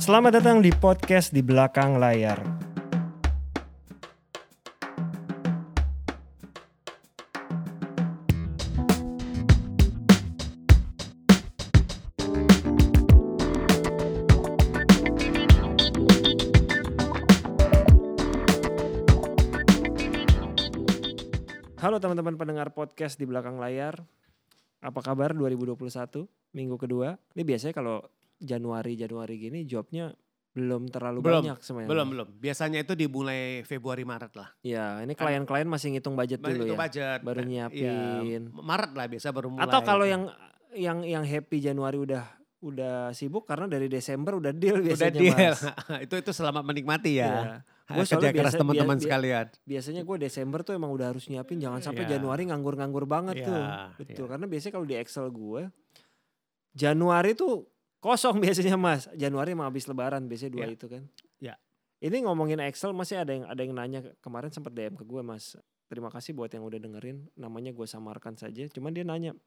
Selamat datang di podcast di belakang layar. Halo teman-teman pendengar podcast di belakang layar. Apa kabar 2021 minggu kedua? Ini biasanya kalau Januari Januari gini jobnya belum terlalu Belum, banyak semuanya. Belum, belum. Biasanya itu dimulai Februari Maret lah. Ya, ini klien-klien masih ngitung budget dulu itu ya. budget. Baru Nah, nyiapin. iya, Maret lah biasa baru mulai. Atau kalau yang yang yang happy Januari udah udah sibuk karena dari Desember udah deal udah biasanya deal. Mas. itu itu selamat menikmati ya. Iya. Gua soalnya Kerja keras teman-teman sekalian. Biasanya gue Desember tuh emang udah harus nyiapin jangan sampai Iya. Januari nganggur-nganggur banget Iya, tuh. iya. Betul. Karena biasanya kalau di Excel gue Januari tuh kosong biasanya Mas. Januari emang habis lebaran biasanya dua Iya. itu kan. Iya. Ini ngomongin Excel masih ada yang ada yang nanya kemarin sempat DM ke gue Mas. Terima kasih buat yang udah dengerin. Namanya gue samarkan saja. Cuman dia nanya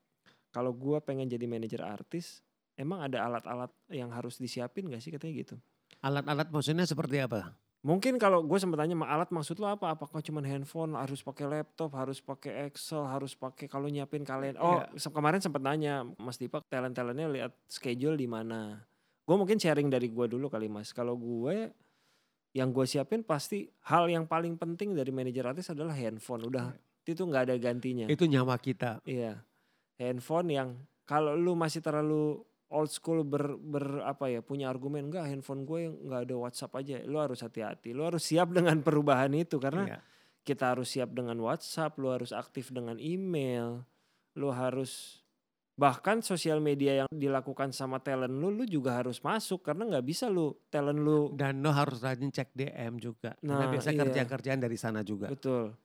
kalau gue pengen jadi manajer artis, emang ada alat-alat yang harus disiapin gak sih katanya gitu. Alat-alat maksudnya seperti apa? Mungkin kalau gue sempat tanya "Ma, alat maksud lo apa? Apakah cuma handphone, harus pakai laptop, harus pakai Excel, harus pakai kalau nyiapin kalian. Oh, Iya. se- kemarin sempat nanya Mas Dipak talent-talentnya lihat schedule di mana. Gue mungkin sharing dari gue dulu kali Mas. Kalau gue yang gue siapin pasti hal yang paling penting dari manajer artis adalah handphone. Udah itu nggak ada gantinya. Itu nyawa kita. Iya. Handphone yang kalau lu masih terlalu old school ber, ber apa ya punya argumen enggak handphone gue yang nggak ada WhatsApp aja. Lu harus hati-hati. Lu harus siap dengan perubahan itu karena Iya. kita harus siap dengan WhatsApp, lu harus aktif dengan email, lu harus bahkan sosial media yang dilakukan sama talent lu, lu juga harus masuk karena nggak bisa lu talent lu Dan lo harus rajin cek DM juga. Nah, Karena biasa iya. kerja-kerjaan dari sana juga. betul.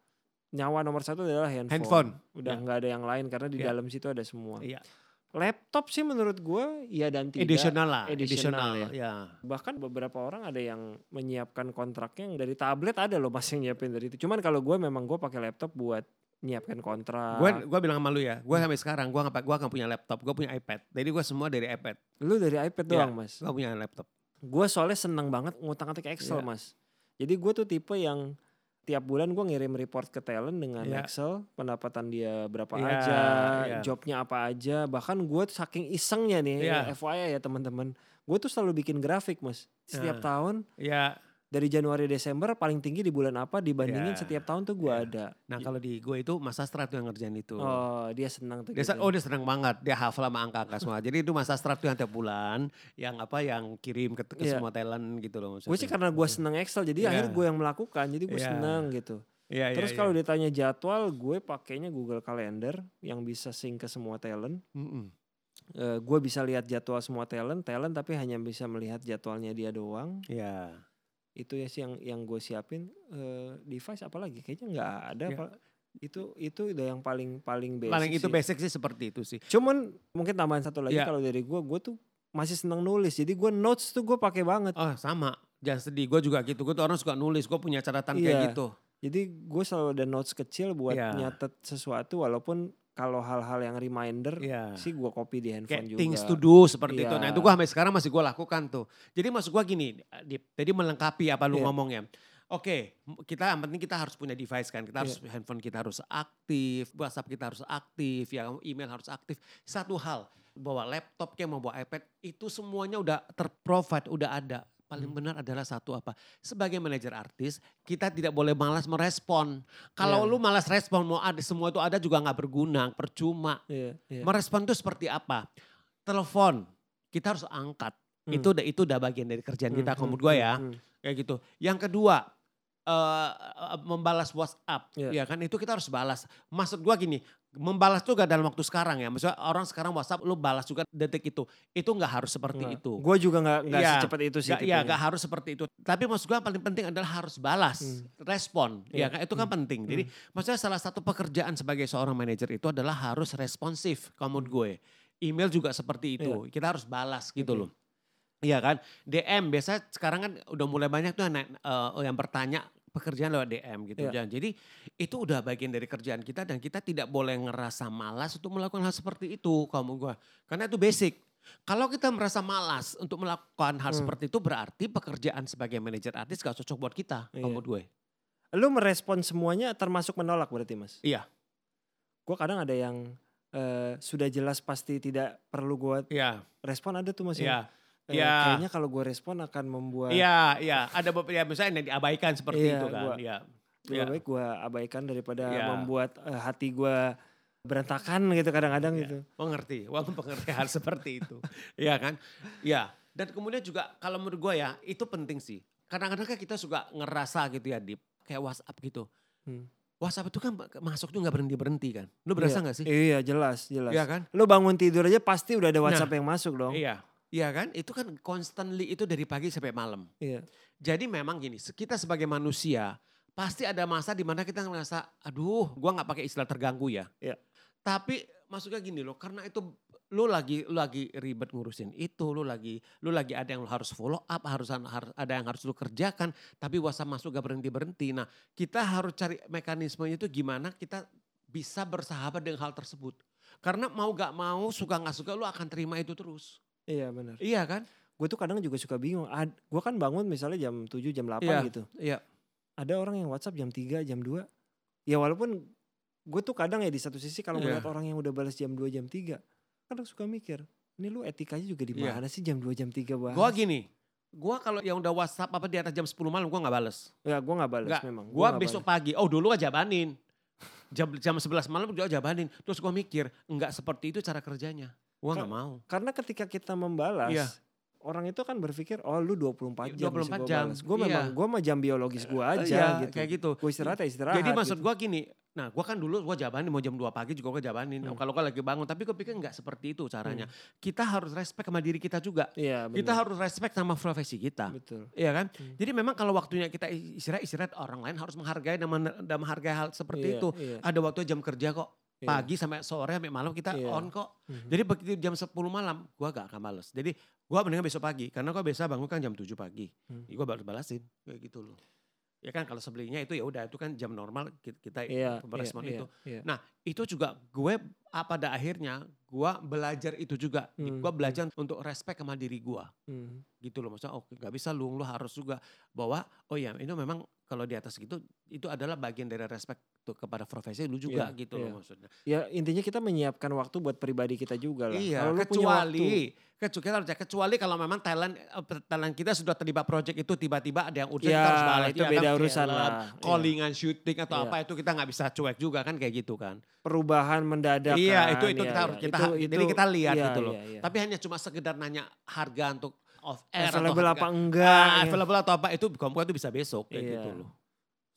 Nyawa nomor satu adalah handphone. Handphone. Udah Ya. nggak ada yang lain karena di Ya. dalam situ ada semua. Iya. Laptop sih menurut gue ya dan tidak. Edisional lah. Edisional Edisional, ya. Bahkan beberapa orang ada yang menyiapkan kontraknya yang dari tablet ada loh mas yang nyiapin dari itu. Cuman kalau gue memang gue pakai laptop buat nyiapkan kontrak. Gue gua bilang sama lu ya, gue sampai sekarang gue gak, gua gak punya laptop, gue punya iPad. Jadi gue semua dari iPad. Lu dari iPad Iya. doang mas. Gue punya laptop. Gue soalnya seneng banget ngutang-atik Excel Iya. mas. Jadi gue tuh tipe yang tiap bulan gue ngirim report ke talent dengan Iya. Excel, pendapatan dia berapa Iya, aja, iya. jobnya apa aja. Bahkan gue tuh saking isengnya nih, Iya. FYI ya teman-teman. Gue tuh selalu bikin grafik mas. Setiap Nah. tahun Ya, dari Januari Desember paling tinggi di bulan apa dibandingin Iya. setiap tahun tuh gue Iya. ada. nah kalau di gue itu Mas Sastra tuh yang ngerjain itu. Oh dia senang tuh. Dia, gitu. oh dia senang banget, dia hafal sama angka-angka semua. Jadi itu Mas Sastra tuh yang tiap bulan, yang apa yang kirim ke, ke Iya. semua talent gitu loh. gue sih karena gue senang Excel jadi Iya. akhirnya gue yang melakukan jadi gue Iya. senang gitu. Iya, Terus iya, kalau iya. ditanya jadwal gue pakainya Google Calendar yang bisa sync ke semua talent. Mm-mm. Eh, gue bisa lihat jadwal semua talent, talent tapi hanya bisa melihat jadwalnya dia doang. Iya. Itu ya sih yang yang gue siapin. Eh, device apalagi kayaknya nggak ada. Iya. apa- Itu itu udah yang paling paling basic. Paling itu sih. basic sih seperti itu sih. Cuman mungkin tambahan satu lagi Iya. kalau dari gue, gue tuh masih seneng nulis. Jadi gue notes tuh gue pakai banget. Oh sama, jangan sedih. Gue juga gitu. Gue tuh orang suka nulis. Gue punya catatan Iya. kayak gitu. Jadi gue selalu ada notes kecil buat Iya. nyatet sesuatu walaupun kalau hal-hal yang reminder Iya. sih gue copy di handphone Kayak juga. things to do seperti itu. Iya. Nah itu gue sampai sekarang masih gue lakukan tuh. Jadi maksud gue gini, Dip, jadi melengkapi apa lu Iya. ngomongnya. Oke, kita yang penting kita harus punya device kan. Kita harus Iya. handphone kita harus aktif, WhatsApp kita harus aktif, ya email harus aktif. Satu hal, bawa laptop kayak mau bawa iPad itu semuanya udah terprovide, udah ada. Paling Hmm. benar adalah satu apa? Sebagai manajer artis, kita tidak boleh malas merespon. Kalau Iya. lu malas respon, mau ada semua itu ada juga nggak berguna, percuma. Iya, iya. Merespon itu seperti apa? Telepon, kita harus angkat. Hmm. Itu udah itu udah bagian dari kerjaan kita, Hmm, kalau hmm, gue hmm, ya, hmm. kayak gitu. Yang kedua, eh membalas WhatsApp, Iya. ya kan? Itu kita harus balas. Maksud gue gini, membalas juga dalam waktu sekarang ya. Maksudnya orang sekarang WhatsApp lu balas juga detik itu. Itu nggak harus seperti itu. Gue juga nggak nggak Iya, secepat itu sih. Gak, ya tipenya. gak harus seperti itu. Tapi maksud gue paling penting adalah harus balas, Hmm. respon. Iya. Ya kan itu kan penting. Jadi maksudnya salah satu pekerjaan sebagai seorang manajer itu adalah harus responsif kalau menurut gue. Email juga seperti itu. Kita harus balas gitu Oke. loh. Iya kan? DM biasa sekarang kan udah mulai banyak tuh yang, eh, yang bertanya pekerjaan lewat DM gitu. Iya. Jan. Jadi itu udah bagian dari kerjaan kita dan kita tidak boleh ngerasa malas untuk melakukan hal seperti itu kamu gua. Karena itu basic. Kalau kita merasa malas untuk melakukan hal Hmm. seperti itu berarti pekerjaan sebagai manajer artis gak cocok buat kita. Iya. Kalau menurut gue. Lu merespon semuanya termasuk menolak berarti mas? Iya. Gue kadang ada yang eh, sudah jelas pasti tidak perlu gue Iya. respon ada tuh mas yang, Iya. Eh, Iya. Kayaknya kalau gue respon akan membuat Iya, iya. Ada beberapa ya, misalnya yang diabaikan seperti Iya, itu kan. gua- Iya. lebih Iya. baik gue abaikan daripada Iya. membuat eh, hati gue berantakan gitu kadang-kadang Iya. gitu. Mengerti, walaupun pengerti hal seperti itu. Iya kan? Iya. Dan kemudian juga kalau menurut gue ya itu penting sih. Kadang-kadang kan kita suka ngerasa gitu ya Dip. Kayak WhatsApp gitu. Hmm. WhatsApp itu kan masuk tuh gak berhenti-berhenti kan. Lu berasa Iya. gak sih? Iya jelas jelas. Iya kan? Lu bangun tidur aja pasti udah ada WhatsApp yang masuk dong. Iya. Iya kan? Itu kan constantly itu dari pagi sampai malam. Iya. Jadi memang gini, kita sebagai manusia pasti ada masa di mana kita ngerasa, aduh, gua nggak pakai istilah terganggu ya. Iya. Tapi maksudnya gini loh, karena itu lu lagi lu lagi ribet ngurusin itu, lu lagi lu lagi ada yang lu harus follow up, harus harus ada yang harus lu kerjakan, tapi WhatsApp masuk gak berhenti berhenti. Nah, kita harus cari mekanismenya itu gimana kita bisa bersahabat dengan hal tersebut. Karena mau gak mau, suka gak suka, lu akan terima itu terus. Iya benar. Iya kan? Gue tuh kadang juga suka bingung. Ad, gue kan bangun misalnya jam 7 jam 8 Iya. gitu. Iya. Ada orang yang WhatsApp jam 3 jam 2. Ya walaupun gue tuh kadang ya di satu sisi kalau Iya. melihat orang yang udah balas jam 2 jam 3. Kadang suka mikir. Ini lu etikanya juga di Iya. mana sih jam 2 jam 3 bahas. Gua gini, gua kalau yang udah WhatsApp apa di atas jam 10 malam gua nggak bales. Ya gue gak balas Nggak, memang. Gua nggak besok pagi, oh dulu aja jabanin. Jam jam 11 malam juga jabanin. Terus gua mikir, enggak seperti itu cara kerjanya. Gua nggak Ka- mau. Karena ketika kita membalas, Iya. orang itu kan berpikir, oh lu 24 jam 24 jam, Gue iya. memang, gue mah jam biologis gue aja Iya, gitu. kayak gitu. Gue istirahat ya istirahat. Jadi maksud gitu. gua gini, nah gua kan dulu gua jabanin mau jam 2 pagi juga gua jabanin. Hmm. Kalau gua lagi bangun, tapi gua pikir enggak seperti itu caranya. Kita harus respect sama diri kita juga. Iya. Kita harus respect sama profesi kita. Betul. Iya kan? Hmm. Jadi memang kalau waktunya kita istirahat, istirahat orang lain harus menghargai dan, men- dan menghargai hal seperti Iya, itu. iya, Ada waktu jam kerja kok. Iya. Pagi sampai sore sampai malam kita Iya. on kok. Mhm. Jadi begitu jam 10 malam, gua gak akan bales. Jadi gua mendingan besok pagi, karena gua biasa bangun kan jam 7 pagi. Hmm. Gua baru balasin, kayak gitu loh. Ya kan kalau sebelumnya itu ya udah itu kan jam normal kita, kita Iya, merespon iya, itu. iya. Nah itu juga gue ah, pada akhirnya gua belajar itu juga. Hmm, Gua belajar untuk respect sama diri gua Hmm. gitu loh. Maksudnya oh gak bisa lu, lu harus juga bahwa oh ya ini memang kalau di atas gitu itu adalah bagian dari respect tuh kepada profesi lu juga Iya, gitu iya. loh maksudnya. Ya intinya kita menyiapkan waktu buat pribadi kita juga lah. Iya, Kalau kecuali kecuali kita harus cek, kecuali kalau memang talent eh, talent kita sudah terlibat project itu tiba-tiba ada yang urgent Ya, kita harus balas itu ya kan, beda urusan film, lah. callingan shooting atau Iya. apa itu kita nggak bisa cuek juga kan kayak gitu kan. perubahan mendadak Iya, kan. itu itu Iya, kita harus iya. kita Itu- jadi itu- kita lihat iya, gitu loh. iya, iya. Tapi hanya cuma sekedar nanya harga untuk off air atau Available harga- apa enggak. Ah, ya. available atau apa itu komputer itu bisa besok kayak Iya. gitu loh.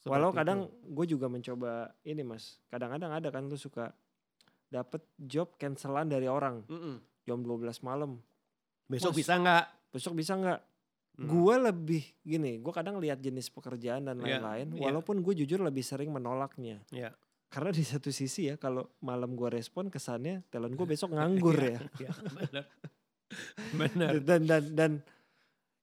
Walau Seperti kadang itu. gue juga mencoba ini mas. Kadang-kadang ada kan lu suka dapet job cancelan dari orang Mm-mm. jam 12 malam. besok Mas, bisa nggak? Besok bisa nggak? Mm. Gue lebih gini, gue kadang lihat jenis pekerjaan dan Iya, lain-lain. iya. Walaupun gue jujur lebih sering menolaknya. Iya. Karena di satu sisi ya kalau malam gue respon kesannya talent gue besok nganggur ya. Iya, benar. Dan dan dan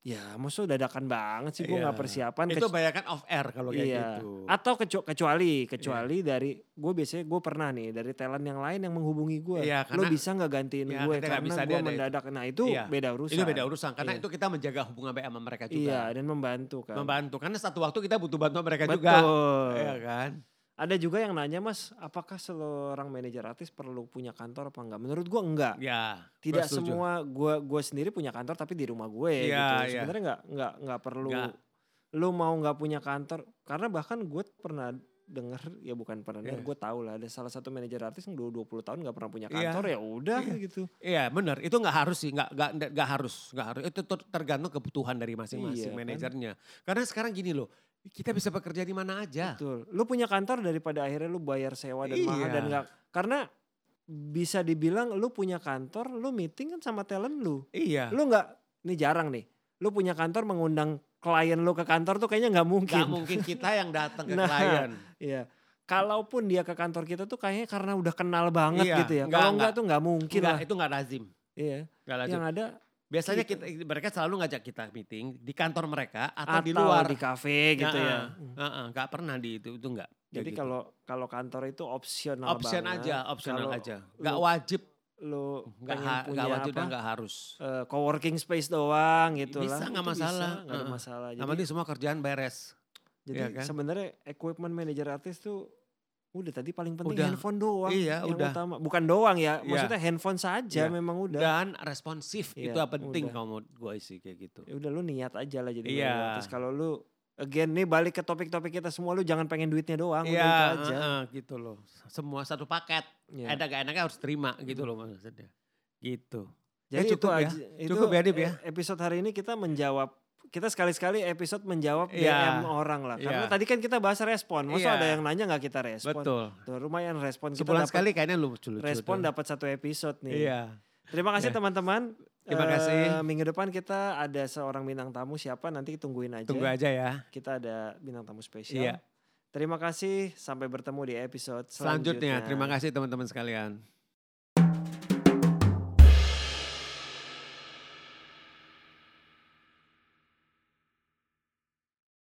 ya maksudnya dadakan banget sih gue Iya. nggak persiapan. Itu kec- banyak kan off air kalau kayak iya. gitu. Atau kecu- kecuali kecuali dari gue biasanya gue pernah nih dari talent yang lain yang menghubungi gue. Iya, Lo karena- bisa nggak gantiin Iya, gue karena gue mendadak. Nah itu Iya, beda urusan. Itu beda urusan karena Iya. itu kita menjaga hubungan baik sama mereka juga. Iya dan membantu kan. Membantu karena satu waktu kita butuh bantuan mereka Betul. juga. Iya kan? Ada juga yang nanya mas, apakah seorang manajer artis perlu punya kantor apa enggak? Menurut gue enggak. Ya. Tidak gua semua gue gue sendiri punya kantor tapi di rumah gue Iya, gitu. iya. Sebenarnya nggak nggak nggak perlu. Nggak. Lu mau nggak punya kantor? Karena bahkan gue pernah dengar ya bukan pernah dengar Iya. gue tahu lah ada salah satu manajer artis yang 20 tahun nggak pernah punya Iya. kantor ya udah gitu. Iya benar, itu nggak harus sih, nggak nggak nggak harus, nggak harus. Itu ter- tergantung kebutuhan dari masing-masing Iya, kan? manajernya. Karena sekarang gini loh, kita bisa bekerja di mana aja. Betul. Lu punya kantor daripada akhirnya lu bayar sewa dan mahal Iya. dan nggak karena bisa dibilang lu punya kantor, lu meeting kan sama talent lu. Iya. Lu nggak ini jarang nih. Lu punya kantor mengundang klien lu ke kantor tuh kayaknya nggak mungkin. Nggak mungkin kita yang datang ke Nah, klien. Iya. Kalaupun dia ke kantor kita tuh kayaknya karena udah kenal banget Iya, gitu ya. Kalau nggak. enggak tuh nggak mungkin Nggak, lah. itu nggak lazim. Iya. Nggak lazim. Yang ada Biasanya gitu. kita, mereka selalu ngajak kita meeting di kantor mereka atau, atau di luar. di kafe gitu ya. Heeh, nggak pernah di itu, itu nggak. Kayak Jadi gitu. kalau kalau kantor itu opsional option banget. aja, opsional Kalau aja. Nggak wajib. lu Nggak, ha- punya nggak wajib apa? dan nggak harus. eh, co-working space doang gitu Bisa, lah. nggak Itu masalah. Nggak Heeh. masalah. Jadi, penting semua kerjaan beres. jadi iya kan? sebenarnya equipment manager artis tuh udah tadi paling penting Udah. handphone doang Iya, yang udah. utama. Bukan doang ya, Iya. maksudnya handphone saja Iya. memang udah. Dan responsif Iya, itu yang penting udah. kalau gue sih kayak gitu. Ya udah lu niat aja lah jadi Iya. manajer artis. Kalau lu again nih balik ke topik-topik kita semua lu jangan pengen duitnya doang, udah Iya, itu aja. heeh, gitu loh. Semua satu paket. Iya. Ada gak enaknya harus terima gitu loh maksudnya. Gitu. Jadi Ya, cukup itu ya. aja. Itu Cukup ya, Dip, ya? e- Episode hari ini kita menjawab kita sekali-sekali episode menjawab Iya. DM orang lah. Karena Iya. tadi kan kita bahas respon. Masa Iya. ada yang nanya nggak kita respon? Betul. Tuh, lumayan respon kita Sebulan dapat sekali kayaknya lucu-lucu. respon tuh. dapat satu episode nih. Iya. Terima kasih Ya. teman-teman. Terima Eh, kasih. Minggu depan kita ada seorang bintang tamu siapa nanti tungguin aja. Tunggu aja ya. Kita ada bintang tamu spesial. Iya. Terima kasih sampai bertemu di episode Selanjutnya, selanjutnya. terima kasih teman-teman sekalian.